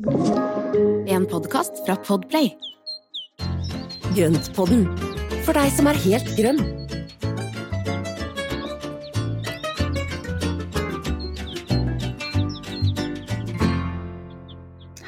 En podkast fra Podplay. Grøntpodden, for deg som er helt grønn.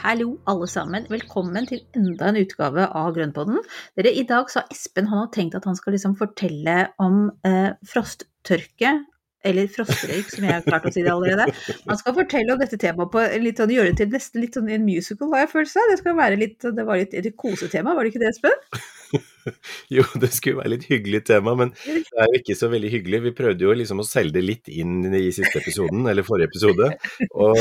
Hallo, alle sammen. Velkommen til enda en utgave av Grønnpodden. Dere, I dag sa Espen han har tenkt at han skal liksom fortelle om eh, frosttørke, eller frostrøyk, som jeg har klart å si det allerede. Man skal fortelle om dette temaet på litt sånn, gjøre det til nesten litt sånn en musical, har jeg følelse av. Det skal være litt, det var litt et kosetema, var det ikke det, Espen? Jo, det skulle være litt hyggelig tema, men det er jo ikke så veldig hyggelig. Vi prøvde jo liksom å selge det litt inn i siste episoden, eller forrige episode. Og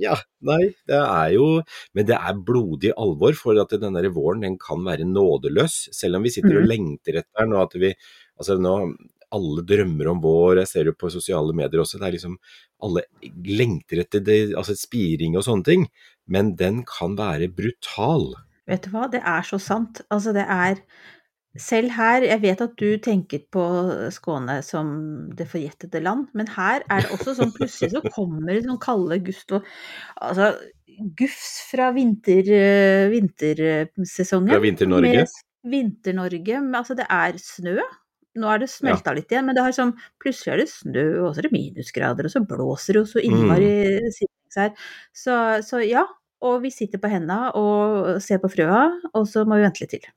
ja, nei, det er jo Men det er blodig alvor, for at den der våren den kan være nådeløs. Selv om vi sitter og Mhm. lengter etter den, og at vi Altså nå alle drømmer om vår, jeg ser det på sosiale medier også, det er liksom alle lengter etter det, altså spiring og sånne ting, men den kan være brutal. Vet du hva, det er så sant. Altså, det er Selv her, jeg vet at du tenker på Skåne som det forjettede land, men her er det også sånn plutselig så kommer det sånn kalde gust og Altså gufs fra vinter, vintersesongen. Fra Vinter-Norge. Vinter-Norge. Altså, det er snø. Nå er det smelta litt igjen, men det har sånn, plutselig er det snø, og så er det minusgrader, og så blåser det jo så innmari mm. her. Så, så ja, og vi sitter på henda og ser på frøa, og så må vi vente litt til.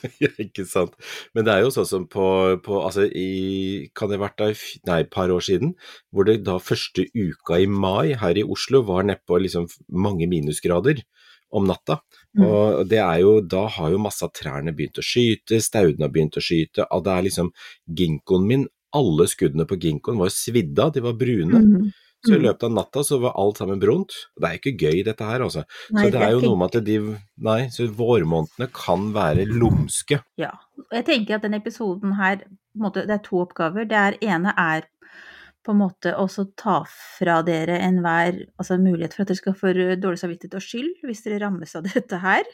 Ja, ikke sant. Men det er jo sånn som på, på altså i, kan det ha vært der, nei, et par år siden, hvor det da første uka i mai her i Oslo var nedpå liksom mange minusgrader om natta. Mm. Og det er jo, da har jo masse av trærne begynt å skyte, staudene har begynt å skyte, og det er liksom ginkgoen min, alle skuddene på ginkgoen var jo svidd av, de var brune. Mm. Så i Mm. løpet av natta så var alt sammen brunt. Det er ikke gøy dette her, altså. Nei, så det er jo noe med at de, nei, så vårmånedene kan være lumske. Ja. Jeg tenker at denne episoden her, på en måte, det er to oppgaver. Det er, ene er på en måte også ta fra dere enhver altså mulighet for at dere skal få dårlig samvittighet og skyld hvis dere rammes av dette her.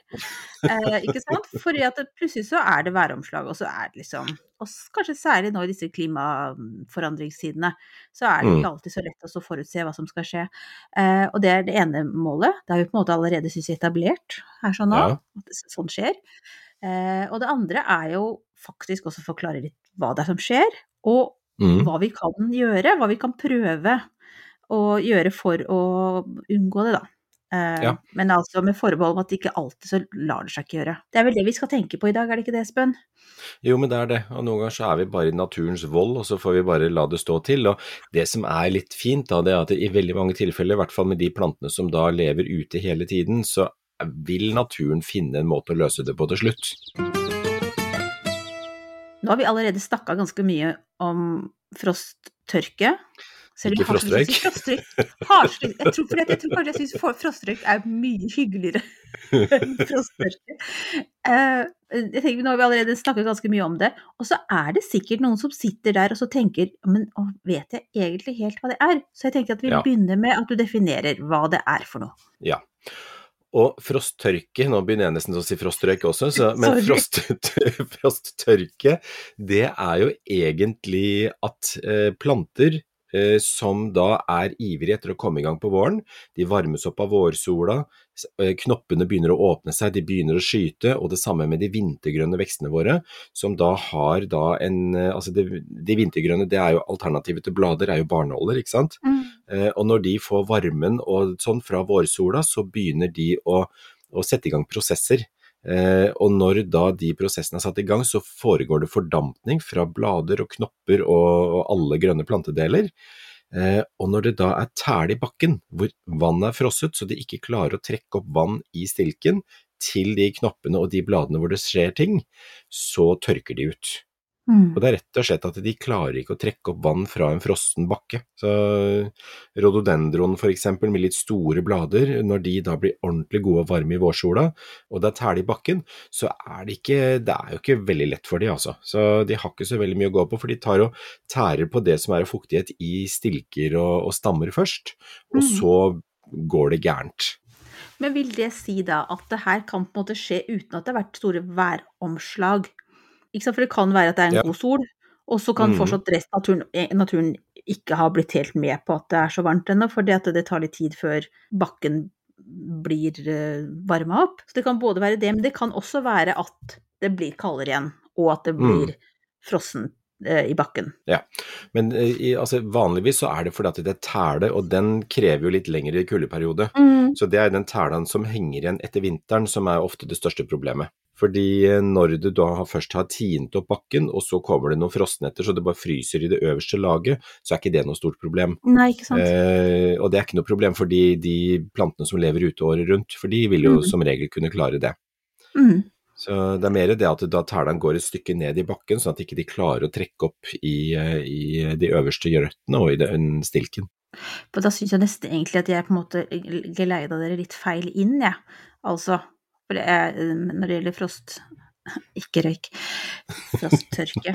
Eh, ikke sant? At plutselig så er det væromslag, og så er det liksom Og kanskje særlig nå i disse klimaforandringstidene, så er det Mm. ikke alltid så lett å forutse hva som skal skje. Eh, og det er det ene målet. Det har vi på en måte allerede synes jeg, etablert her sånn nå. At sånn skjer. Eh, og det andre er jo faktisk også å forklare litt hva det er som skjer, og Mm. hva vi kan gjøre, hva vi kan prøve å gjøre for å unngå det, da. Eh, Ja. Men altså med forbehold om at det ikke alltid så lar det seg ikke gjøre. Det er vel det vi skal tenke på i dag, er det ikke det, Espen? Jo, men det er det. Og noen ganger så er vi bare i naturens vold, og så får vi bare la det stå til. Og det som er litt fint, da, det er at i veldig mange tilfeller, i hvert fall med de plantene som da lever ute hele tiden, så vil naturen finne en måte å løse det på til slutt. Nå har vi allerede snakka ganske mye om frosttørke. Ikke frostrøyk. Jeg tror, for jeg tror kanskje jeg syns frostrøyk er mye hyggeligere enn frosttørke. Eh, jeg tenker, nå har vi allerede snakket ganske mye om det, og så er det sikkert noen som sitter der og så tenker men å, vet jeg egentlig helt hva det er? Så jeg tenker at vi Ja. begynner med at du definerer hva det er for noe. Ja. Og frosttørke, nå begynner jeg nesten å si frostrøyk også, så, men frost, frosttørke, det er jo egentlig at eh, planter som da er ivrige etter å komme i gang på våren, de varmes opp av vårsola, eh, knoppene begynner å åpne seg, de begynner å skyte, og det samme med de vintergrønne vekstene våre, som da har da en eh, Altså de, de vintergrønne, det er jo alternativet til blader, er jo barnåler, ikke sant? Mm. og når de får varmen og sånn fra vårsola, så begynner de å, å sette i gang prosesser. Eh, og når da de prosessene er satt i gang, så foregår det fordampning fra blader og knopper og, alle grønne plantedeler. Eh, og når det da er tæle i bakken, hvor vannet er frosset så de ikke klarer å trekke opp vann i stilken til de knoppene og de bladene hvor det skjer ting, så tørker de ut. Mm. Og det er rett og slett at de klarer ikke å trekke opp vann fra en frossen bakke. Så rhododendron for eksempel, med litt store blader, når de da blir ordentlig gode og varme i vårsola, og det er tæle i bakken, så er det ikke Det er jo ikke veldig lett for de, altså. Så de har ikke så veldig mye å gå på, for de tar og tærer på det som er av fuktighet i stilker og, og stammer først, og mm. så går det gærent. Men vil det si da at det her kan på en måte skje uten at det har vært store væromslag? For det kan være at det er en Ja. god sol, og så kan mm. fortsatt resten av naturen, eh, naturen ikke ha blitt helt med på at det er så varmt ennå, fordi at det tar litt tid før bakken blir varma opp. Så det kan både være det, men det kan også være at det blir kaldere igjen, og at det Mm. blir frossent eh, i bakken. Ja, Men eh, altså, vanligvis så er det fordi at det er tæle, og den krever jo litt lengre kuldeperiode. Så det er den tælen som henger igjen etter vinteren som er ofte det største problemet. Fordi eh, når du da først har tint opp bakken, og så kommer det noen frostnetter så det bare fryser i det øverste laget, så er ikke det noe stort problem. Nei, ikke sant. Eh, og det er ikke noe problem for de, de plantene som lever ute året rundt, for de vil jo mm. som regel kunne klare det. Mm. Så det er mer det at da tælene går et stykke ned i bakken, sånn at ikke de klarer å trekke opp i, eh, i de øverste røttene og i den stilken. For da syns jeg nesten egentlig at jeg på en måte geleida dere litt feil inn, jeg. Altså, for det er, når det gjelder frost Ikke røyk. Frosttørke.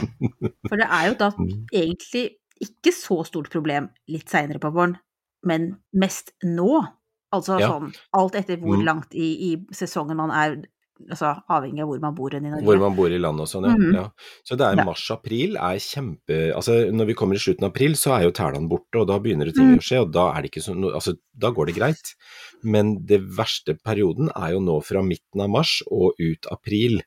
For det er jo da Mm. egentlig ikke så stort problem litt seinere på våren, men mest nå. Altså Ja. sånn alt etter hvor Mm. langt i, i sesongen man er, altså avhengig av hvor man bor i Norge. Hvor man bor i landet og sånn, ja. Mhm. ja. Så det er mars-april er kjempe Altså når vi kommer i slutten av april, så er jo tælene borte, og da begynner det ting Mm. å skje, og da er det ikke sånn Altså da går det greit. Men det verste perioden er jo nå fra midten av mars og ut april.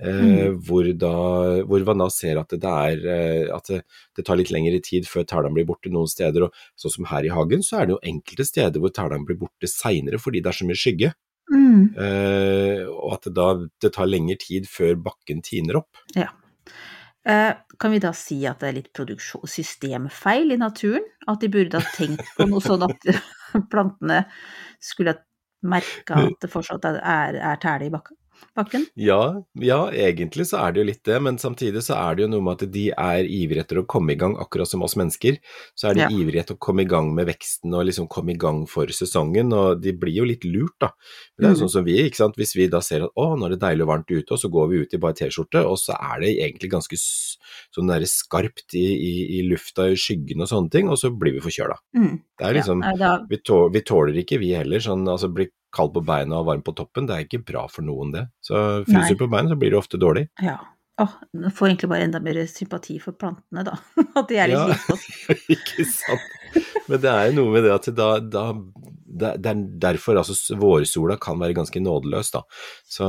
Eh, Mm. hvor, da, hvor man da ser at det, er, eh, at det, det tar litt lengre tid før tælene blir borte noen steder. og Sånn som her i hagen, så er det jo enkelte steder hvor tælene blir borte seinere fordi det er så mye skygge. Mm. Eh, og at det da det tar lengre tid før bakken tiner opp. Eh, kan vi da si at det er litt systemfeil i naturen? At de burde ha tenkt på noe sånn at plantene skulle ha merka at det fortsatt er, er tæle i bakken? Bakken? Ja, ja, egentlig så er det jo litt det, men samtidig så er det jo noe med at de er ivrige etter å komme i gang, akkurat som oss mennesker. Så er de Ja. ivrige etter å komme i gang med veksten og liksom komme i gang for sesongen, og de blir jo litt lurt, da. Det er jo sånn som vi, ikke sant. Hvis vi da ser at å, nå er det deilig og varmt ute, og så går vi ut i bare T-skjorte, og så er det egentlig ganske sånn derre skarpt i, i, i lufta, i skyggen og sånne ting, og så blir vi forkjøla. Mm. Det er liksom ja, da, vi, tåler, vi tåler ikke, vi heller, sånn altså bli kald på beina og varm på toppen, det er ikke bra for noen det. Så fryser du på beina, så blir du ofte dårlig. ja. Åh, oh, får egentlig bare enda mer sympati for plantene, da. At de er litt Ja. like oss. ikke sant. Men det er jo noe med det at da, da det, er derfor altså vårsola kan være ganske nådeløs, da. Så,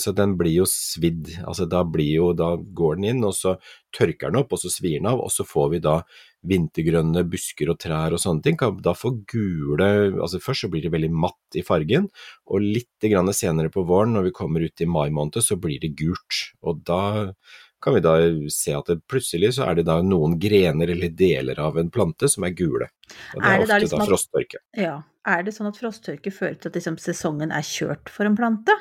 så den blir jo svidd. Altså da blir jo Da går den inn, og så tørker den opp, og så svir den av, og så får vi da vintergrønne busker og trær og sånne ting. Da får gule Altså først så blir det veldig matt i fargen, og litt grann senere på våren, når vi kommer ut i mai måned, så blir det gult. Og da kan vi da se at det plutselig så er det da noen grener eller deler av en plante som er gule. Og det Er er, det da ofte liksom da at- Ja. Er det sånn at frosttørke fører til at liksom sesongen er kjørt for en plante?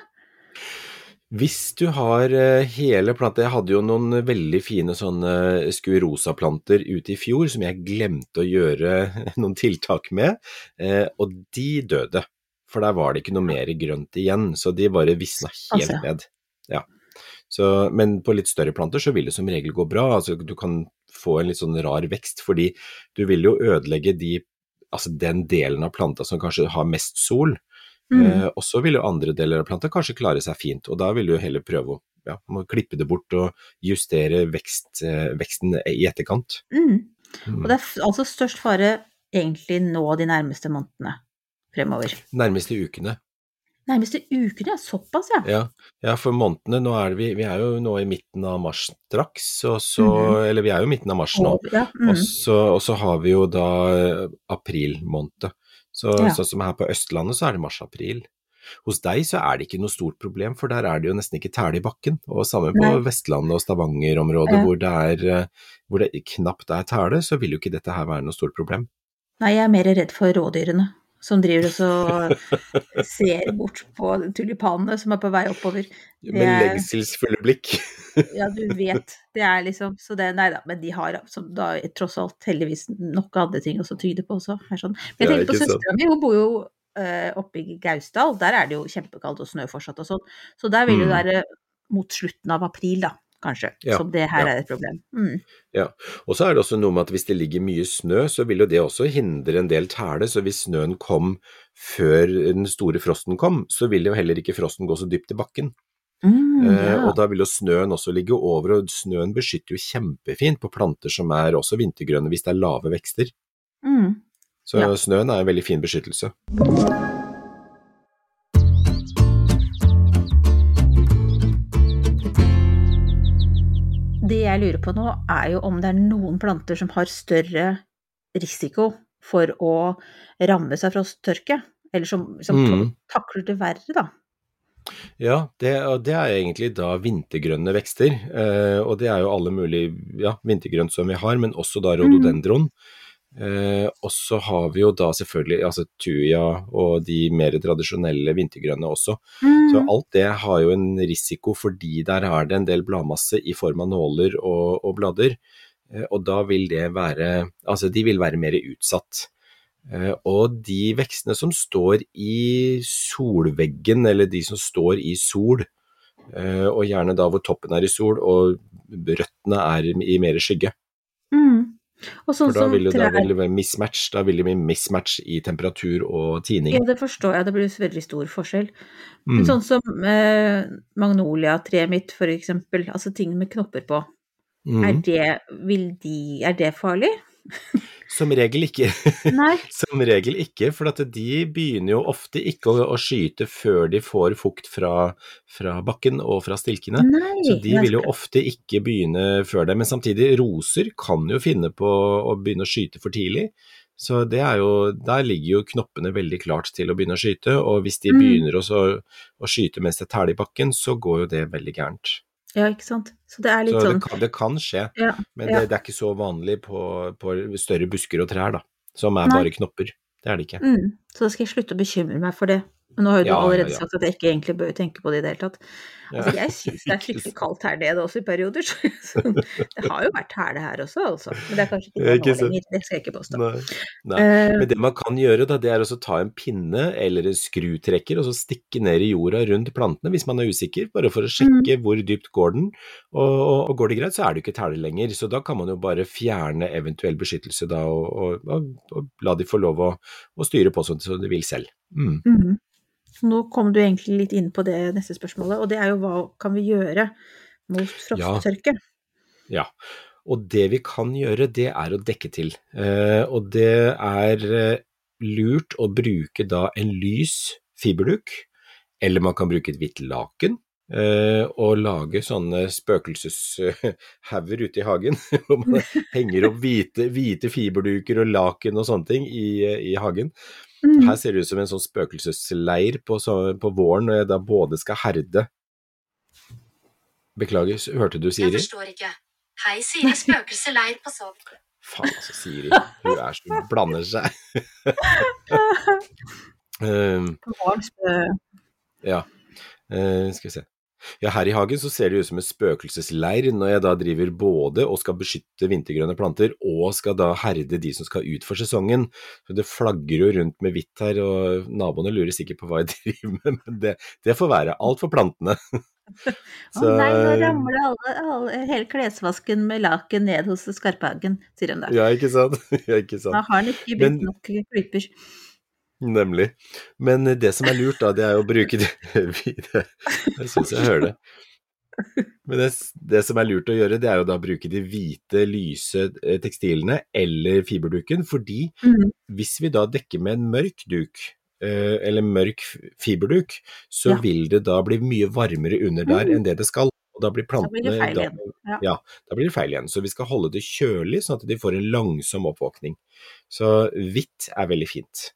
Hvis du har eh, hele planta Jeg hadde jo noen veldig fine sånne skuerosaplanter ute i fjor som jeg glemte å gjøre noen tiltak med, eh, og de døde. For der var det ikke noe mer grønt igjen, så de bare visna helt ned. Ja. Så, men på litt større planter så vil det som regel gå bra. Altså, du kan få en litt sånn rar vekst, fordi du vil jo ødelegge de, altså den delen av planta som kanskje har mest sol. Mm. Eh, og så vil jo andre deler av planta kanskje klare seg fint, og da vil du heller prøve å ja, klippe det bort og justere vekst, eh, veksten i etterkant. Mm. Mm. Og det er altså størst fare egentlig nå de nærmeste månedene fremover. Nærmeste ukene. Nærmeste ukene. Såpass, ja. Ja, ja for månedene nå er vi, vi er jo nå i midten av mars straks, og så, Mhm. eller vi er jo i midten av mars nå. Og, ja. Mm. Og så, og så har vi jo da eh, april måned. Så Ja. sånn som her på Østlandet så er det mars-april. Hos deg så er det ikke noe stort problem, for der er det jo nesten ikke tæle i bakken. Og samme på Nei. Vestlandet og Stavanger-området Ja. hvor, det er, eh, hvor det knapt er tæle, så vil jo ikke dette her være noe stort problem. Nei, jeg er mer redd for rådyrene som driver og ser bort på tulipanene som er på vei oppover. Det Med lengselsfulle blikk. Ja, du vet. Det er liksom Så det Nei da, men de har som da tross alt heldigvis nok andre ting å tyde på også. Sånn. Men jeg tenker på søstera mi, hun bor jo eh, oppe i Gausdal. Der er det jo kjempekaldt og snø fortsatt og sånn. Så der vil det Mm. være mot slutten av april, da, kanskje. Ja, Som det her ja. er et problem. Mm. Og så er det også noe med at hvis det ligger mye snø, så vil jo det også hindre en del tæle. Så hvis snøen kom før den store frosten kom, så vil jo heller ikke frosten gå så dypt i bakken. Mm, Eh, ja. og da vil jo snøen også ligge over, og snøen beskytter jo kjempefint på planter som er også vintergrønne hvis det er lave vekster. Mm. Så Ja. snøen er en veldig fin beskyttelse. Det jeg lurer på nå, er jo om det er noen planter som har større risiko for å ramme seg frosttørke, eller som, som Mm. takler det verre, da. Ja, det, det er egentlig da vintergrønne vekster. Eh, og det er jo alle mulige ja, vintergrønt som vi har, men også da rhododendron. Eh, og så har vi jo da selvfølgelig altså tuja og de mer tradisjonelle vintergrønne også. Så alt det har jo en risiko fordi der er det en del bladmasse i form av nåler og, og blader. Eh, og da vil det være Altså de vil være mer utsatt. Eh, Og de vekstene som står i solveggen, eller de som står i sol, eh, og gjerne da hvor toppen er i sol og røttene er i mer skygge. Mm. Sånn For da vil, det, da trær det være mismatch, da vil det bli mismatch i temperatur og tining. Ja, det forstår jeg, det blir veldig stor forskjell. Mm. Sånn som eh, magnolia-treet mitt, for eksempel, altså ting med knopper på, er Mm. det, vil de, er det farlig? Som regel ikke. Nei. Som regel ikke, for de begynner jo ofte ikke å, å skyte før de får fukt fra, fra bakken og fra stilkene. Nei. Så de vil jo ofte ikke begynne før det. Men samtidig, roser kan jo finne på å begynne å skyte for tidlig. Så det jo, der ligger jo knoppene veldig klart til å begynne å skyte, og hvis de Mm. begynner å, å skyte mens det tæler i bakken, så går jo det veldig gærent. Ja, ikke sant. Så det er litt Så sånn det kan, det kan skje, ja, men ja. det, det er ikke så vanlig på, på større busker og trær, da, som er Nei. bare knopper. Det er det ikke. mm, Så da skal jeg slutte å bekymre meg for det. Men nå har jo du Ja, allerede ja. sagt at jeg ikke egentlig bør tenke på det i det hele tatt. Altså, jeg syns det er fryktelig kaldt her nede også i perioder. Så, det har jo vært hæle her også, altså. Men det er kanskje ikke ikke lenger. Det skal jeg ikke påstå. Nei. Nei. Eh, Men det man kan gjøre, da, det er å ta en pinne eller en skrutrekker og så stikke ned i jorda rundt plantene hvis man er usikker, bare for å sjekke hvor dypt går den. Og, og, og går det greit, så er det ikke tæle lenger. Så da kan man jo bare fjerne eventuell beskyttelse da, og, og, la de få lov å, å styre på sånn som de vil selv. Mm. Mhm. Nå kom du egentlig litt inn på det neste spørsmålet, og det er jo hva kan vi gjøre mot frosttørke? Ja, og det vi kan gjøre, det er å dekke til. Eh, og det er eh, lurt å bruke da en lys fiberduk, eller man kan bruke et hvitt laken. eh, og lage sånne spøkelseshauger ute i hagen, hvor man henger opp hvite, hvite fiberduker og laken og sånne ting i, i hagen. Mhm. Her ser det ut som en sånn spøkelsesleir på, så, på våren, når jeg da både skal herde Beklager, hørte du Siri? Jeg forstår ikke. Hei, Siri spøkelseleir på Sov. Faen altså, Siri. Hun er så blander seg. um, På våren spø- ja, Uh, skal vi se. Ja, her i hagen så ser det ut som en spøkelsesleir når jeg da driver både og skal beskytte vintergrønne planter, og skal da herde de som skal ut for sesongen. Så det flagger jo rundt med hvitt her, og naboene lurer sikkert på hva jeg driver med, men det, det får være. Alt for plantene. Å nei, nå ramler alle, alle, hele klesvasken med laken ned hos Skarphagen, sier hun da. Ja, ikke sant? Ja, ikke sant. Da har han ikke brukt nok klyper. Nemlig. Men det som er lurt, da, det er å bruke det videre. Jeg syns jeg hører det. Men det, det som er lurt å gjøre, det er jo da å bruke de hvite, lyse eh, tekstilene eller fiberduken, fordi mm. hvis vi da dekker med en mørk duk, eh, eller mørk fiberduk, så Ja. vil det da bli mye varmere under der enn det det skal. Og da blir Da blir det feil igjen. Ja. ja, da blir det feil igjen. Så vi skal holde det kjølig, sånn at de får en langsom oppvåkning. Så hvitt er veldig fint.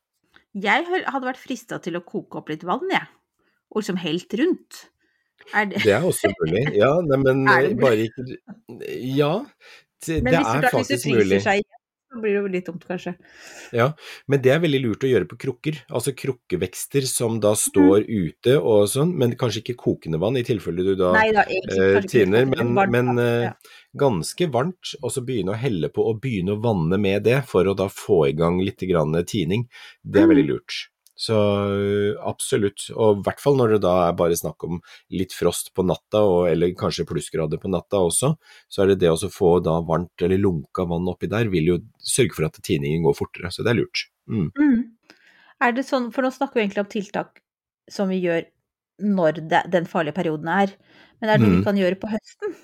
Jeg hadde vært frista til å koke opp litt vann, jeg. Og liksom helt rundt. Er det Det er også mulig. Ja, nei, men Er eh, bare ikke Ja, det, Men hvis, er det, det faktisk mulig. seg så blir det jo litt dumt, kanskje. Ja, men det er veldig lurt å gjøre på krukker. Altså krukkevekster som da Mm. står ute og sånn, men kanskje ikke kokende vann i tilfelle du da Nei da, eh, tiner, men, varmt, men eh, Ja. ganske varmt, og så begynne å helle på og begynne å vanne med det for å da få i gang litt grann tining. Det er Mm. veldig lurt. Så øh, absolutt, og i hvert fall når det da er bare snakk om litt frost på natta, og, eller kanskje plussgrader på natta også, så er det det å få da varmt eller lunka vann oppi der, vil jo sørge for at tiningen går fortere, så det er lurt. Mm. Mm. Er det sånn, for nå snakker vi egentlig om tiltak som vi gjør når det, den farlige perioden er, men er det noe Mm. vi kan gjøre på høsten?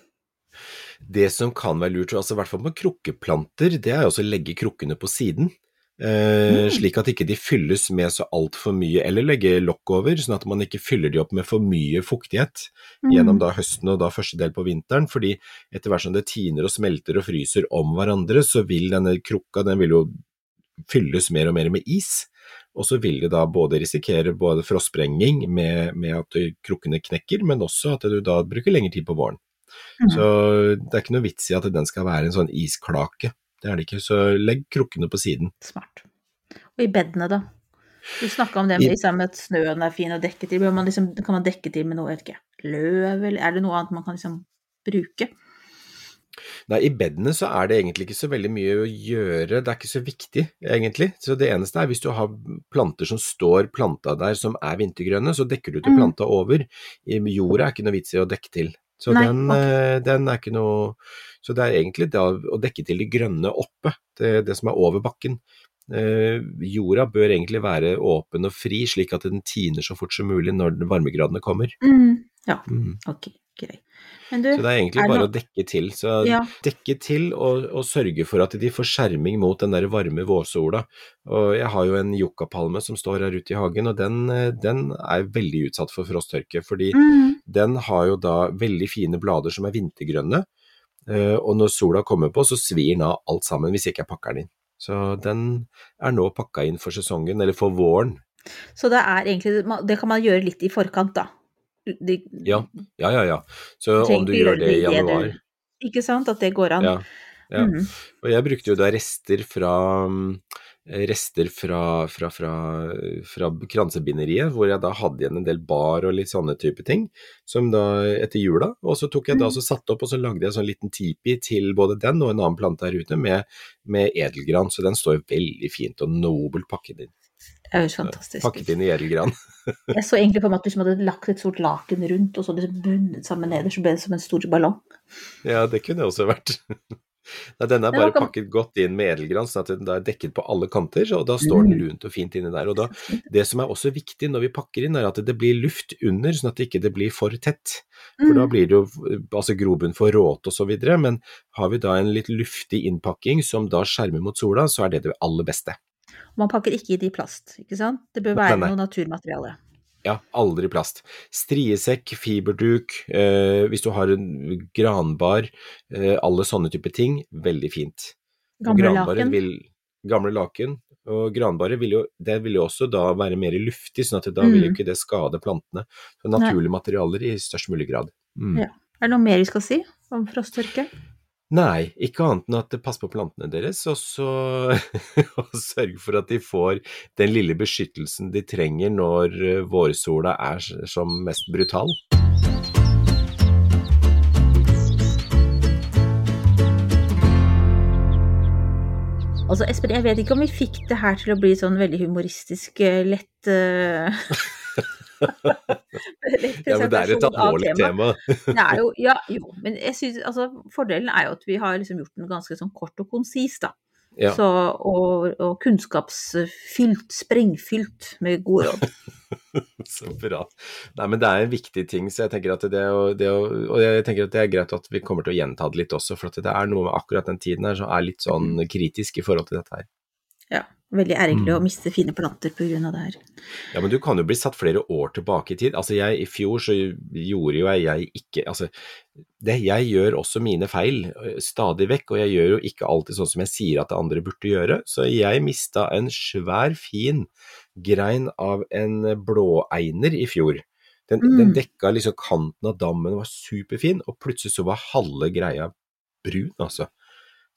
Det som kan være lurt, altså i hvert fall med krukkeplanter, det er jo også å legge krukkene på siden. Eh, Mm. Slik at ikke de fylles med så altfor mye, eller legge lokk over, sånn at man ikke fyller de opp med for mye fuktighet Mm. gjennom da høsten og da første del på vinteren. fordi etter hvert som det tiner og smelter og fryser om hverandre, så vil denne krukka den vil jo fylles mer og mer med is. Og så vil det da både risikere både frostsprenging med, med at krukkene knekker, men også at du da bruker lengre tid på våren. Mm. Så det er ikke noe vits i at den skal være en sånn isklake. Det er det ikke, så legg krukkene på siden. Smart. Og i bedene, da? Du snakka om det med, liksom, at snøen er fin å dekke til. Man liksom, kan man dekke til med noe, jeg vet ikke, løv, eller er det noe annet man kan liksom bruke? Nei, i bedene så er det egentlig ikke så veldig mye å gjøre, det er ikke så viktig egentlig. Så det eneste er hvis du har planter som står planta der som er vintergrønne, så dekker du til Mm. planta over. I jorda er ikke noe vits i å dekke til. Så Nei, den, ok. eh, den er ikke noe Så det er egentlig det å dekke til de grønne oppe, det, det som er over bakken. Eh, jorda bør egentlig være åpen og fri, slik at den tiner så fort som mulig når varmegradene kommer. Mm. Ja, Mm. ok, greit. Men du, Så det er egentlig er det bare noe- å dekke til. Så Ja. dekke til og, og sørge for at de får skjerming mot den der varme vårsola. Og jeg har jo en yuccapalme som står her ute i hagen, og den, eh, den er veldig utsatt for frosttørke. Fordi mm. Den har jo da veldig fine blader som er vintergrønne, eh, og når sola kommer på, så svir den av alt sammen hvis ikke jeg pakker den inn. Så den er nå pakka inn for sesongen, eller for våren. Så det er egentlig Det kan man gjøre litt i forkant, da. De, Ja, ja, ja. ja. Så om du gjør det i januar Ikke sant? At det går an. Ja. ja. Mm. Og jeg brukte jo da rester fra mm, Rester fra, fra, fra, fra kransebinderiet, hvor jeg da hadde igjen en del bar og litt sånne type ting, som da etter jula. Og så tok jeg da Mm. så satte opp, og så lagde jeg sånn liten tipi til både den og en annen plante her ute, med, med edelgran. Så den står veldig fint og nobelt pakket inn. Det høres fantastisk. Pakket inn i edelgran. Jeg så egentlig for meg at du liksom hadde lagt et stort laken rundt, og så liksom bundet sammen nederst, så ble det som en stor ballong. Ja, det kunne det også vært. Nei, denne er bare kan- pakket godt inn med edelgran, sånn at den er dekket på alle kanter, og da står den Mm. lunt og fint inni der. Og da, det som er også viktig når vi pakker inn, er at det blir luft under, sånn at det ikke blir for tett. For da Mm. blir det jo altså grobunn for råte og så videre, men har vi da en litt luftig innpakking som da skjermer mot sola, så er det det aller beste. Man pakker ikke det i plast, ikke sant? Det bør Nei, være nei. noe naturmateriale. Ja, aldri plast. Striesekk, fiberduk, eh, hvis du har en granbar, eh, alle sånne type ting, veldig fint. Gamle laken. Vil, gamle laken. Og granbare vil jo, det vil jo også da være mer luftig, sånn at da Mm. vil jo ikke det skade plantene. Så naturlige materialer i størst mulig grad. Mm. Ja. Er det noe mer vi skal si om frosttørke? Nei, ikke annet enn at pass på plantene deres, og så sørg for at de får den lille beskyttelsen de trenger når eh, vårsola er som mest brutal. Altså, Espen, jeg vet ikke om vi fikk det her til å bli sånn veldig humoristisk, eh, lett uh... Ja, men det er et alvorlig tema. tema. Det jo, ja, jo, men jeg synes, altså, fordelen er jo at vi har liksom gjort den ganske sånn kort og konsis, da. Ja. Så, og, og kunnskapsfylt, sprengfylt med gode råd. Så bra. Nei, men det er en viktig ting, så jeg tenker at det, å, det å, Og jeg tenker at det er greit at vi kommer til å gjenta det litt også, for at det er noe med akkurat den tiden her som er litt sånn kritisk i forhold til dette her. Ja, veldig ergerlig Mm. å miste fine planter av det her. Ja, men du kan jo bli satt flere år tilbake i tid. Altså, jeg, i fjor så gjorde jo jeg, jeg ikke Altså, det, jeg gjør også mine feil stadig vekk, og jeg gjør jo ikke alltid sånn som jeg sier at andre burde gjøre. Så jeg mista en svær, fin grein av en blåeiner i fjor. Den, Mm. den dekka liksom kanten av dammen, var superfin, og plutselig så var halve greia brun, altså.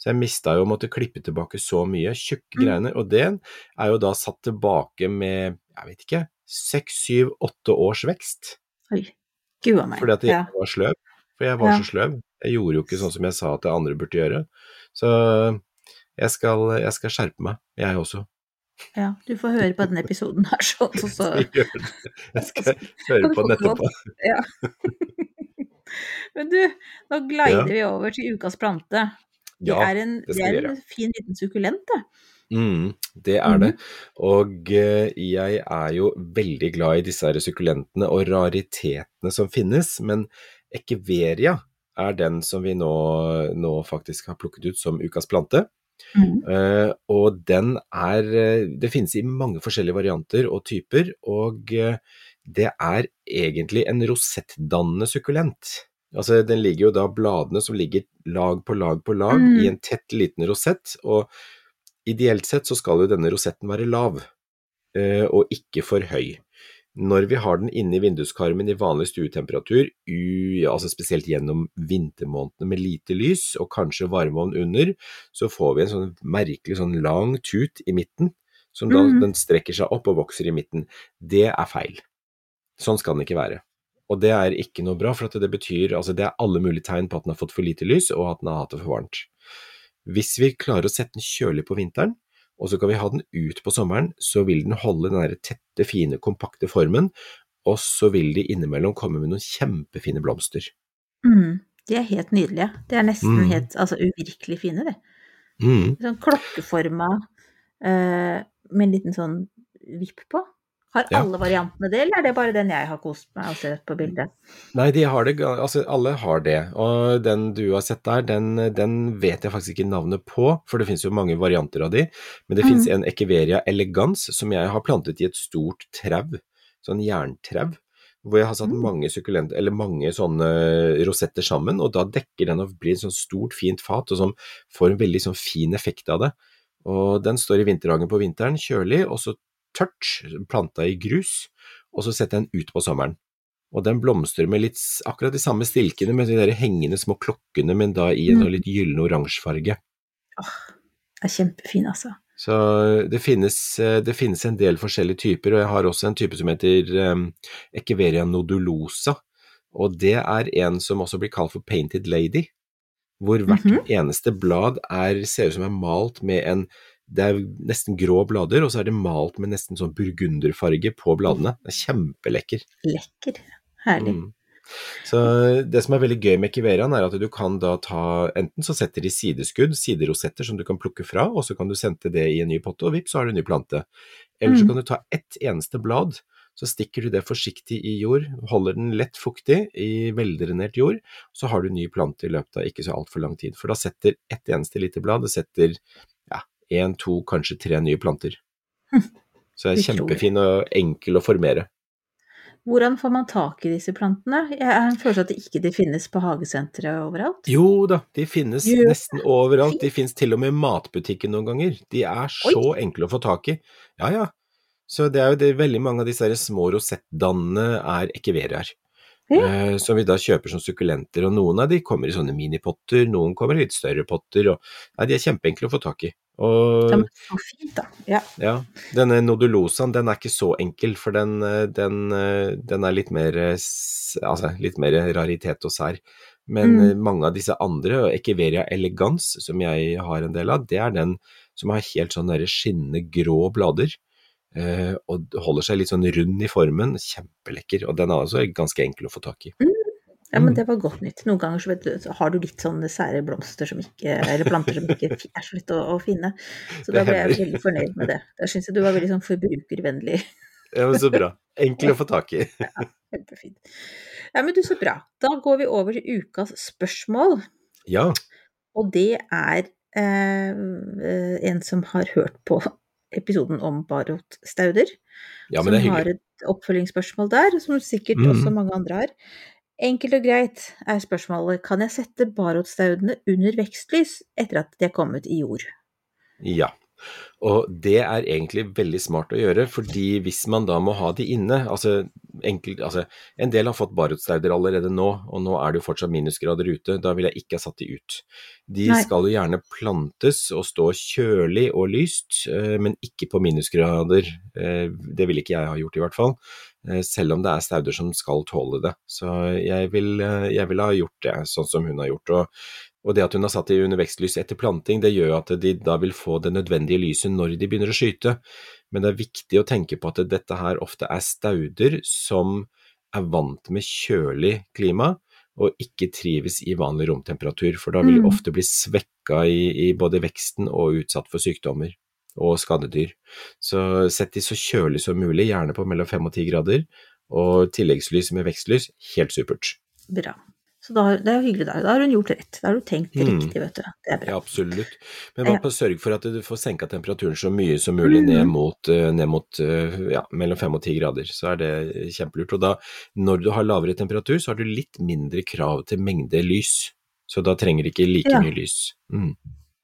Så jeg mista jo å måtte klippe tilbake så mye, tjukke Mm. greiene. og det er jo da satt tilbake med, jeg vet ikke, seks, syv, åtte års vekst. Oi, gud a meg. Fordi at jeg Ja. var sløv. For jeg var Ja. så sløv. Jeg gjorde jo ikke sånn som jeg sa at andre burde gjøre. Så jeg skal, jeg skal skjerpe meg, jeg også. ja, du får høre på denne episoden her, sånn, så, så. Jeg skal høre på den etterpå. Ja. Men du, nå glider Ja. vi over til ukas plante. Det Ja, er en, det det er en fin liten sukkulent, det. Mm, det er det. Og eh, jeg er jo veldig glad i disse sukkulentene og raritetene som finnes, men ekeveria er den som vi nå, nå faktisk har plukket ut som ukas plante. Mm. Uh, og den er eh, Det finnes i mange forskjellige varianter og typer, og det er egentlig en rosettdannende sukkulent. Altså, den ligger jo da bladene som ligger lag på lag på lag Mm. i en tett liten rosett, og ideelt sett så skal jo denne rosetten være lav, eh, og ikke for høy. Når vi har den inne i vinduskarmen i vanlig stuetemperatur, u, altså spesielt gjennom vintermånedene med lite lys og kanskje varmeovn under, så får vi en sånn merkelig sånn lang tut i midten, som da mm. den strekker seg opp og vokser i midten. Det er feil. Sånn skal den ikke være. Og det er ikke noe bra, for det betyr altså det er alle mulige tegn på at den har fått for lite lys, og at den har hatt det for varmt. Hvis vi klarer å sette den kjølig på vinteren, og så kan vi ha den ut på sommeren, så vil den holde den tette, fine, kompakte formen, og så vil de innimellom komme med noen kjempefine blomster. Mm. De er helt nydelige. De er nesten Mm. helt altså, uvirkelig fine, det. Mm. Sånn klokkeforma eh, med en liten sånn vipp på. Har Ja. alle variantene det, eller er det bare den jeg har kost meg å se på bildet? Nei, de har det, altså alle har det, og den du har sett der, den, den vet jeg faktisk ikke navnet på, for det finnes jo mange varianter av de, men det Mm. finnes en Echeveria elegans som jeg har plantet i et stort trau, sånn jerntrau, hvor jeg har satt Mm. mange sukkulenter, eller mange sånne rosetter sammen, og da dekker den og blir et sånt stort, fint fat, og som får en veldig sånn fin effekt av det. Og den står i vinterhagen på vinteren, kjølig, og så tørt, planta i grus, og så setter jeg den ut på sommeren. Og den blomstrer med litt akkurat de samme stilkene, med de der hengende små klokkene, men da i en Mm. sånn litt gyllen oransjefarge. Åh, Det er kjempefin, altså. Så det finnes, eh, det finnes en del forskjellige typer, og jeg har også en type som heter um, Echeveria nodulosa, og det er en som også blir kalt for Painted Lady, hvor hvert Mhm. eneste blad er, ser ut som er malt med en det er nesten grå blader, og så er det malt med nesten sånn burgunderfarge på bladene. Det er kjempelekker. Lekker. Herlig. Mm. Så det som er veldig gøy med Kiveraen, er at du kan da ta Enten så setter de sideskudd, siderosetter som du kan plukke fra, og så kan du sende det i en ny potte, og vips, så har du en ny plante. Eller så Mm. kan du ta ett eneste blad, så stikker du det forsiktig i jord, holder den lett fuktig i veldrenert jord, så har du ny plante i løpet av ikke så altfor lang tid. For da setter ett eneste lite blad, det setter én, to, kanskje tre nye planter. Så det er kjempefin og enkel å formere. Hvordan får man tak i disse plantene? Jeg har en følelse at det ikke de finnes på hagesenteret overalt. Jo da, de finnes jo. nesten overalt. De finnes til og med i matbutikken noen ganger. De er så enkle å få tak i. Ja, ja. Så det er jo det, veldig mange av disse små rosettdannene er ekeveriaer. Eh, som vi da kjøper som sukkulenter, og noen av de kommer i sånne minipotter, noen kommer i litt større potter, og nei, de er kjempeenkle å få tak i. Og Ja, men så fint, da. Ja. ja, denne nodulosaen, den er ikke så enkel, for den, eh, den, eh, den er litt mer, altså, litt mer raritet og sær. Men Mm. mange av disse andre, og Echeveria elegans, som jeg har en del av, det er den som har helt sånn skinnende grå blader, eh, og holder seg litt sånn rund i formen, kjempelekker, og den er også ganske enkel å få tak i. ja, men Mm. det var godt nytt. Noen ganger så, vet du, så har du litt sånne sære blomster som ikke, eller planter som ikke er så lett å, å finne. Så da ble jeg veldig fornøyd med det. Da syns jeg du var veldig sånn forbrukervennlig. Ja, men så bra. Enkel å få tak i. Ja, Kjempefint. Ja, men du, så bra. Da går vi over til ukas spørsmål. Ja, Og det er eh, en som har hørt på episoden om barotstauder. ja men det er som har et oppfølgingsspørsmål der, som sikkert mm. også mange andre har. Enkelt og greit er spørsmålet kan jeg sette barotstaudene under vekstlys etter at de er kommet i jord? Ja, og det er egentlig veldig smart å gjøre, fordi hvis man da må ha de inne altså, enkelt, altså En del har fått barotstauder allerede nå, og nå er det jo fortsatt minusgrader ute. Da ville jeg ikke ha satt de ut. De Nei. skal jo gjerne plantes og stå kjølig og lyst, eh, men ikke på minusgrader. Eh, Det ville ikke jeg ha gjort, i hvert fall. Eh, Selv om det er stauder som skal tåle det. Så jeg vil, jeg vil ha gjort det, sånn som hun har gjort. og og det at hun har satt de under vekstlys etter planting, det gjør at de da vil få det nødvendige lyset når de begynner å skyte. Men det er viktig å tenke på at dette her ofte er stauder som er vant med kjølig klima, og ikke trives i vanlig romtemperatur, for da vil de Mm. ofte bli svekka i, i både veksten og utsatt for sykdommer og skadedyr. Så sett de så kjølig som mulig, gjerne på mellom fem og ti grader, og tilleggslys med vekstlys, helt supert. Bra. Så da, det er jo hyggelig, da. Da har hun gjort rett. Da har du tenkt Mm. riktig, vet du. Det er bra. Ja, absolutt. Men bare på sørg for at du får senka temperaturen så mye som mulig ned Mhm. mot, eh, ned mot eh, ja, mellom fem og ti grader. Så er det kjempelurt. Og da, når du har lavere temperatur, så har du litt mindre krav til mengde lys. Så da trenger du ikke like Ja. mye lys. Mm.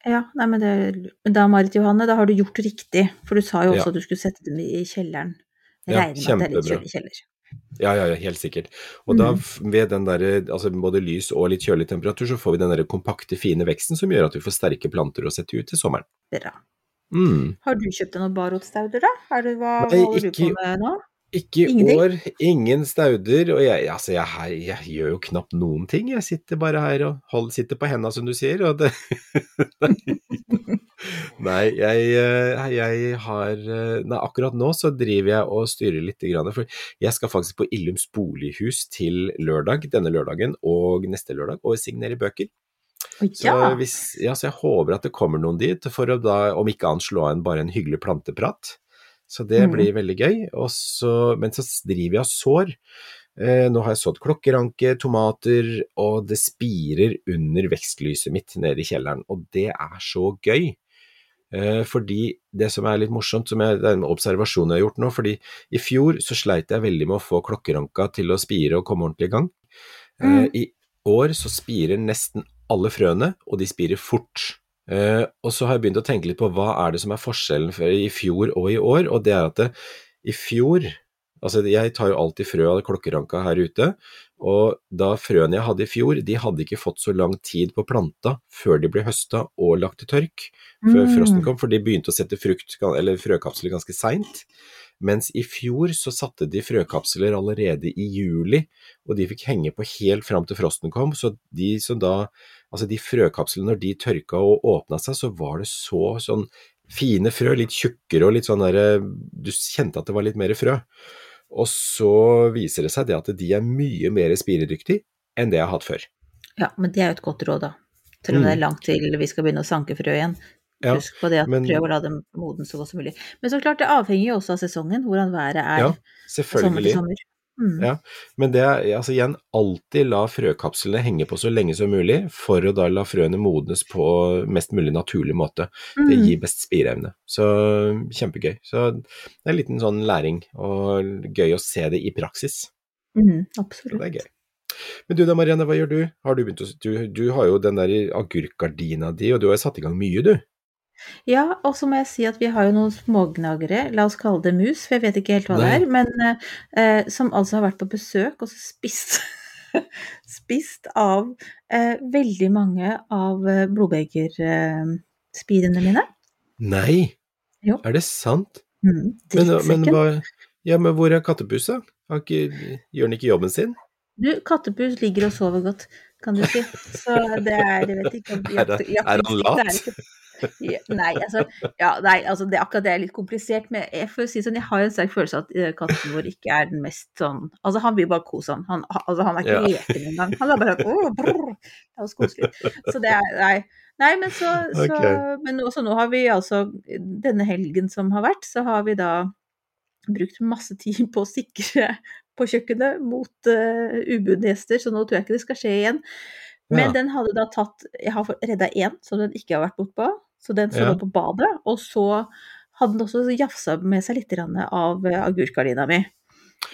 Ja, nei, men, det, men da, Marit Johanne, da har du gjort riktig. For du sa jo også Ja. at du skulle sette dem i kjelleren. Jeg Ja, regner med at det er litt kjølig kjeller. Ja, ja, ja, helt sikkert. Og da, Mhm. ved den der, altså både lys og litt kjølig temperatur, så får vi den der kompakte, fine veksten som gjør at vi får sterke planter å sette ut til sommeren. Bra. Mm. Har du kjøpt deg noen barrotstauder, da? Er det, hva, Nei, holder holder du på med nå? Ikke i år, ingen stauder, og jeg, altså jeg, jeg, jeg gjør jo knapt noen ting. Jeg sitter bare her og hold, sitter på henda, som du sier, og det Nei, jeg, eh, jeg har eh, Nei, akkurat nå så driver jeg og styrer litt, for jeg skal faktisk på Illums bolighus til lørdag, denne lørdagen og neste lørdag, og signere bøker. Ja. Så, hvis, ja, så jeg håper at det kommer noen dit, for å da, om ikke annet, slå en bare en hyggelig planteprat. Så det mm. blir veldig gøy. Og så, men så driver jeg og sår. Eh, nå har jeg sådd klokkeranke, tomater, og det spirer under vekstlyset mitt nede i kjelleren. Og det er så gøy. Eh, fordi det som er litt morsomt, som jeg, det er en observasjon jeg har gjort nå, fordi i fjor så sleit jeg veldig med å få klokkeranka til å spire og komme ordentlig i gang. Eh, Mm. I år så spirer nesten alle frøene, og de spirer fort. Eh, og så har jeg begynt å tenke litt på hva er det som er forskjellen for i fjor og i år, og det er at det, i fjor Altså, jeg tar jo alltid frø av klokkeranka her ute, og da frøene jeg hadde i fjor, de hadde ikke fått så lang tid på planta før de ble høsta og lagt til tørk, før Mm. frosten kom, for de begynte å sette frukt, eller frøkapsler ganske seint. Mens i fjor så satte de frøkapsler allerede i juli, og de fikk henge på helt fram til frosten kom, så de som da Altså de frøkapslene, når de tørka og åpna seg, så var det så sånn fine frø, litt tjukkere og litt sånn derre Du kjente at det var litt mer frø. Og så viser det seg det at de er mye mer spiredyktige enn det jeg har hatt før. ja, men det er jo et godt råd, da. Selv om det er langt til vi skal begynne å sanke frø igjen. Mm. Ja, Husk på det at men- prøv å la dem modne så godt som mulig. Men så klart, det avhenger jo også av sesongen, hvordan været er Ja, sommer til sommer. Mm. Ja, men det er altså igjen, alltid la frøkapslene henge på så lenge som mulig, for å da la frøene modnes på mest mulig naturlig måte. Det Mm. gir best spireevne. Så kjempegøy. Så det er en liten sånn læring, og gøy å se det i praksis. Mm, Så det er gøy. Men du da, Marianne, hva gjør du? Har du begynt å Du, du har jo den der agurkgardina di, og du har jo satt i gang mye, du. Ja, og så må jeg si at vi har jo noen smågnagere, la oss kalle det mus, for jeg vet ikke helt hva Nei. det er, men eh, som altså har vært på besøk og så spist spist av eh, veldig mange av eh, blodbegerspirene mine. Nei, Jo. er det sant? Mm, Men, men, hva, ja, men hvor er kattepusa? Gjør den ikke jobben sin? Du, kattepus ligger og sover godt, kan du si. Så det er, jeg vet ikke det- jakt- er han lat? Ja, Nei, altså, ja, nei, altså det, akkurat det er litt komplisert, men jeg, får si sånn, jeg har en sterk følelse av at eh, katten vår ikke er den mest sånn Altså, han vil bare kose han. Han, altså, han er ikke Ja. leken engang. Han er bare sånn. Det er så koselig. Så det er Nei. Nei, men så, så okay. Men også nå har vi altså Denne helgen som har vært, så har vi da brukt masse tid på å sikre på kjøkkenet mot uh, ubudne gjester, så nå tror jeg ikke det skal skje igjen. Men Ja. den hadde da tatt Jeg har redda én som den ikke har vært bortpå, så den står Ja. på badet. Og så hadde den også jafsa med seg litt av eh, agurkgardina mi.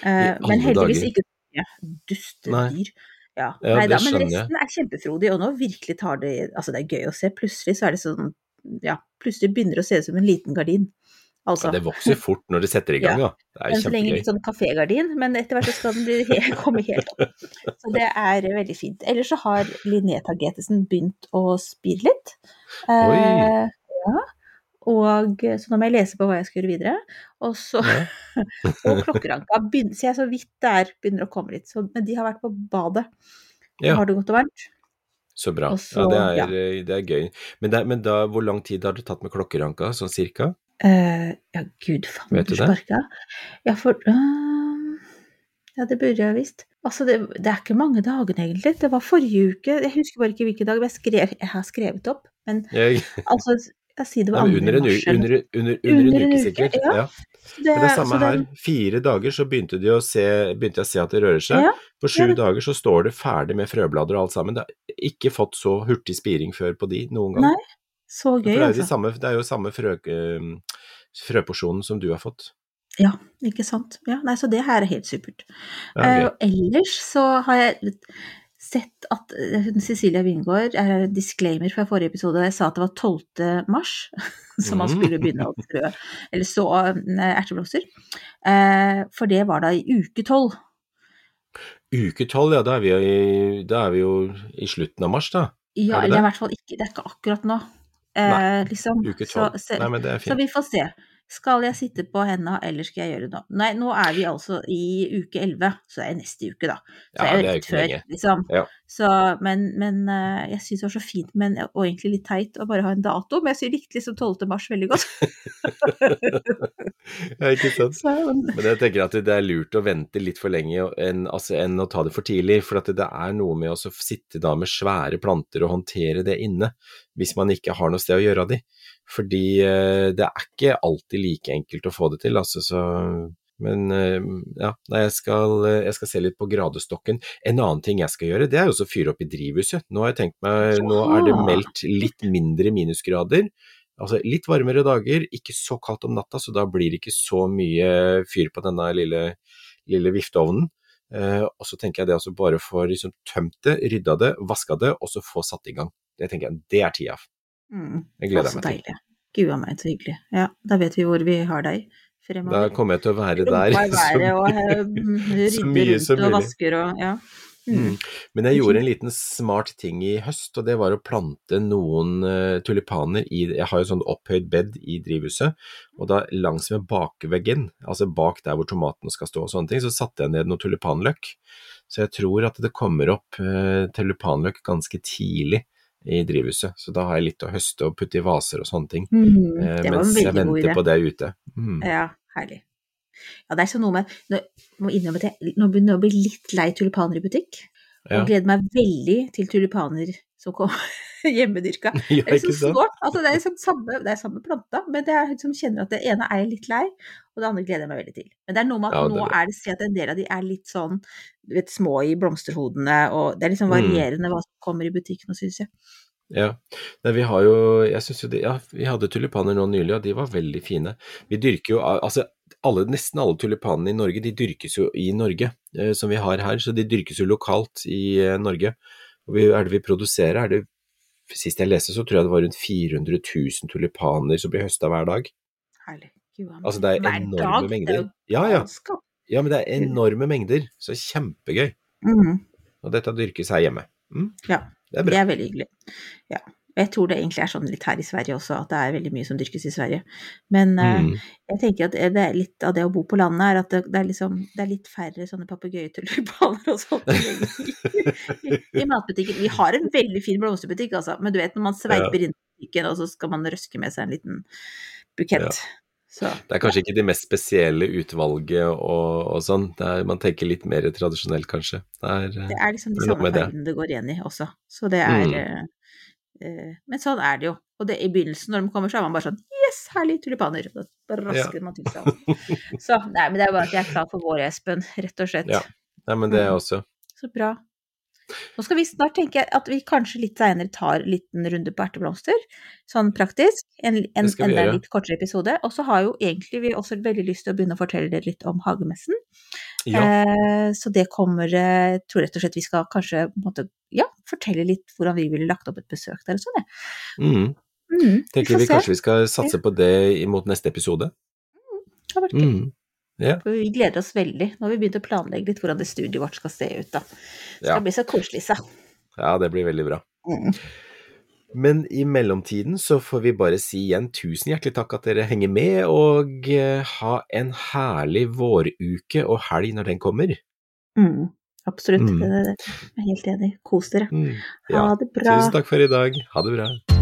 Uh, men heldigvis dager. ikke ja, dustedyr. Ja, Ja, nei da, men resten er kjempefrodig, og nå virkelig tar det Altså, det er gøy å se. Plutselig så er det sånn Ja, plutselig begynner det å se ut som en liten gardin. Altså. Ja, det vokser fort når det setter i gang, da. Det er kjempegøy. så lenge litt sånn kafégardin, men etter hvert så skal den bli, komme helt opp. Så det er veldig fint. Ellers så har Linné Tagetesen begynt å spire litt. Eh, ja. Og så nå må jeg lese på hva jeg skal gjøre videre. Og så Ja. Og klokkeranka begynner, ser jeg så vidt der begynner å komme litt. Så, men de har vært på badet. Ja. Har det godt og varmt. Så bra. Så- ja, det er, eh, det er gøy. Men, det, er- men da, hvor lang tid har du tatt med klokkeranka, sånn cirka? Eh, ja, gud Vet du faen, sparka. Ja, for uh, Ja, det burde jeg visst. Altså, det, det er ikke mange dagene, egentlig. Det var forrige uke. Jeg husker bare ikke hvilken dag, men jeg, skrev, jeg har skrevet opp. Men Jeg, altså, Jeg sier det var Nei, 2. under en, mars. under, under, under Under en uke, sikkert. ja. Ja. Det, Men det er samme her. den- Fire dager så begynte, de å se, begynte jeg å se at det rører seg. Ja, På sju ja. dager så står det ferdig med frøblader og alt sammen. Det har ikke fått så hurtig spiring før på de noen gang. Nei, så gøy, det, jo de altså. samme, det er jo samme frø, eh, frøporsjonen som du har fått. Ja, ikke sant. Ja, nei, så det her er helt supert. Ja, uh, ellers så har jeg sett at eh, Cecilia Wingård er disclaimer fra forrige episode. Jeg sa at det var 12. mars som man Mm. skulle begynne å frø, eller så eh, erteblomster. Uh, for det var da i uke 12. Uke tolv, ja, da er, vi i, da er vi jo i slutten av mars, da. Ja, Er eller i hvert fall ikke, det er ikke akkurat nå. Eh, Nei, liksom. Uke Så, tolv. Nei, men det er så vi får se. Skal jeg sitte på henda, eller skal jeg gjøre noe? Nei, nå er vi altså i uke 11, så det er neste uke, da. Så Ja, det er det er jo ikke før, liksom. Ja. Så, men men eh, jeg syns det var så fint, men, og egentlig litt teit å bare ha en dato, men jeg likte liksom 12. mars veldig godt. Ja, ikke sant. Så, Men jeg tenker at det er lurt å vente litt for lenge enn, altså, enn å ta det for tidlig, for at det er noe med å sitte da med svære planter og håndtere det inne, hvis man ikke har noe sted å gjøre av de. Fordi eh, det er ikke alltid like enkelt å få det til, altså, så men eh, ja, jeg skal, eh, jeg skal se litt på gradestokken. En annen ting jeg skal gjøre, det er jo også å fyre opp i drivhuset. Nå har jeg tenkt meg, nå er det meldt litt mindre minusgrader. Altså litt varmere dager, ikke så kaldt om natta, så da blir det ikke så mye fyr på denne lille, lille vifteovnen. Og så tenker jeg det også bare få liksom tømt det, rydda det, vaska det, og så få satt i gang. Det tenker jeg, det er tida. Mm, Jeg gleder meg til. deilig. Gud a meg, så hyggelig. Ja, da vet vi hvor vi har deg Da kommer jeg til å være der. Og så- eh, så mye som og mulig. vasker og ja. Mm. Mm. Men jeg gjorde en liten smart ting i høst, og det var å plante noen eh, tulipaner i Jeg har jo sånn opphøyd bed i drivhuset, og da langs med bakveggen, altså bak der hvor tomatene skal stå og sånne ting, så satte jeg ned noe tulipanløk. Så jeg tror at det kommer opp eh, tulipanløk ganske tidlig i drivhuset, så da har jeg litt å høste og putte i vaser og sånne ting, Mm, eh, mens jeg venter på det ute. Mm. Ja, herlig. Ja, det er sånn noe med Nå må innrømme at jeg nå begynner å bli litt lei tulipaner i butikk. Ja. Og gleder meg veldig til tulipaner som kommer hjemmedyrka. Ja, Det er liksom snålt. Altså, det er liksom samme, det er samme planta, men det er liksom kjenner at det ene er jeg litt lei, og det andre gleder jeg meg veldig til. Men det er noe med at Ja, nå er det si at en del av de er litt sånn du vet, små i blomsterhodene, og det er liksom Mm. varierende hva som kommer i butikken syns jeg. Ja, Nei, vi har jo, jeg synes jo det, ja, vi hadde tulipaner nå nylig, og de var veldig fine. Vi dyrker jo, altså alle, nesten alle tulipanene i Norge, de dyrkes jo i Norge, eh, som vi har her, så de dyrkes jo lokalt i eh, Norge. Og vi, er det vi produserer, er det, sist jeg leste så tror jeg det var rundt 400 000 tulipaner som blir høstet hver dag. Herlig. Altså det er enorme er mengder. Ja, ja, ja, men det er enorme mengder, så kjempegøy. Mhm. Og dette dyrkes her hjemme. Mm, Ja. det er Det er veldig hyggelig. Ja. Jeg tror det egentlig er sånn litt her i Sverige også, at det er veldig mye som dyrkes i Sverige. Men mm. uh, jeg tenker at det er litt av det å bo på landet, er at det, det, er, liksom, det er litt færre sånne papegøyetulipaner og sånt i, i, matbutikken. Vi har en veldig fin blomsterbutikk, altså, men du vet når man sveiper inn i butikken, og så skal man røske med seg en liten bukett. Så Det er kanskje ikke de mest spesielle utvalget og, og sånn. Det er, man tenker litt mer tradisjonelt, kanskje. Det er, eh, det er liksom de det samme med det. det går igjen i også. Så det er Mm. Eh, Men sånn er det jo. Og det, i begynnelsen, når de kommer, så er man bare sånn Yes, herlig, tulipaner! Da rasker man til seg. Så nei, men det er bare at jeg er klar for vår, Espen, rett og slett. Ja. Nei, men det er jeg også Så bra. Nå skal vi snart tenke at vi kanskje litt seinere tar en liten runde på erteblomster, sånn praktisk. En, en enda litt kortere episode. Og så har jo egentlig vi også veldig lyst til å begynne å fortelle dere litt om hagemessen. Ja. Eh, så det kommer Jeg tror rett og slett vi skal kanskje måtte, ja, fortelle litt hvordan vi ville lagt opp et besøk der og sånn. Mm. Mm, Tenker vi, vi kanskje vi skal satse på det imot neste episode? Det har vært gøy. Ja. For Vi gleder oss veldig. Nå har vi begynt å planlegge litt hvordan det studiet vårt skal se ut. da. Det Ja. skal bli så koselig, sa. ja, det blir veldig bra. Mm. Men i mellomtiden så får vi bare si igjen tusen hjertelig takk at dere henger med, og eh, ha en herlig våruke og helg når den kommer. Mm, absolutt. Mm. Jeg er helt enig. Kos dere. Mm. Ha Ja. det bra. Tusen takk for i dag. Ha det bra.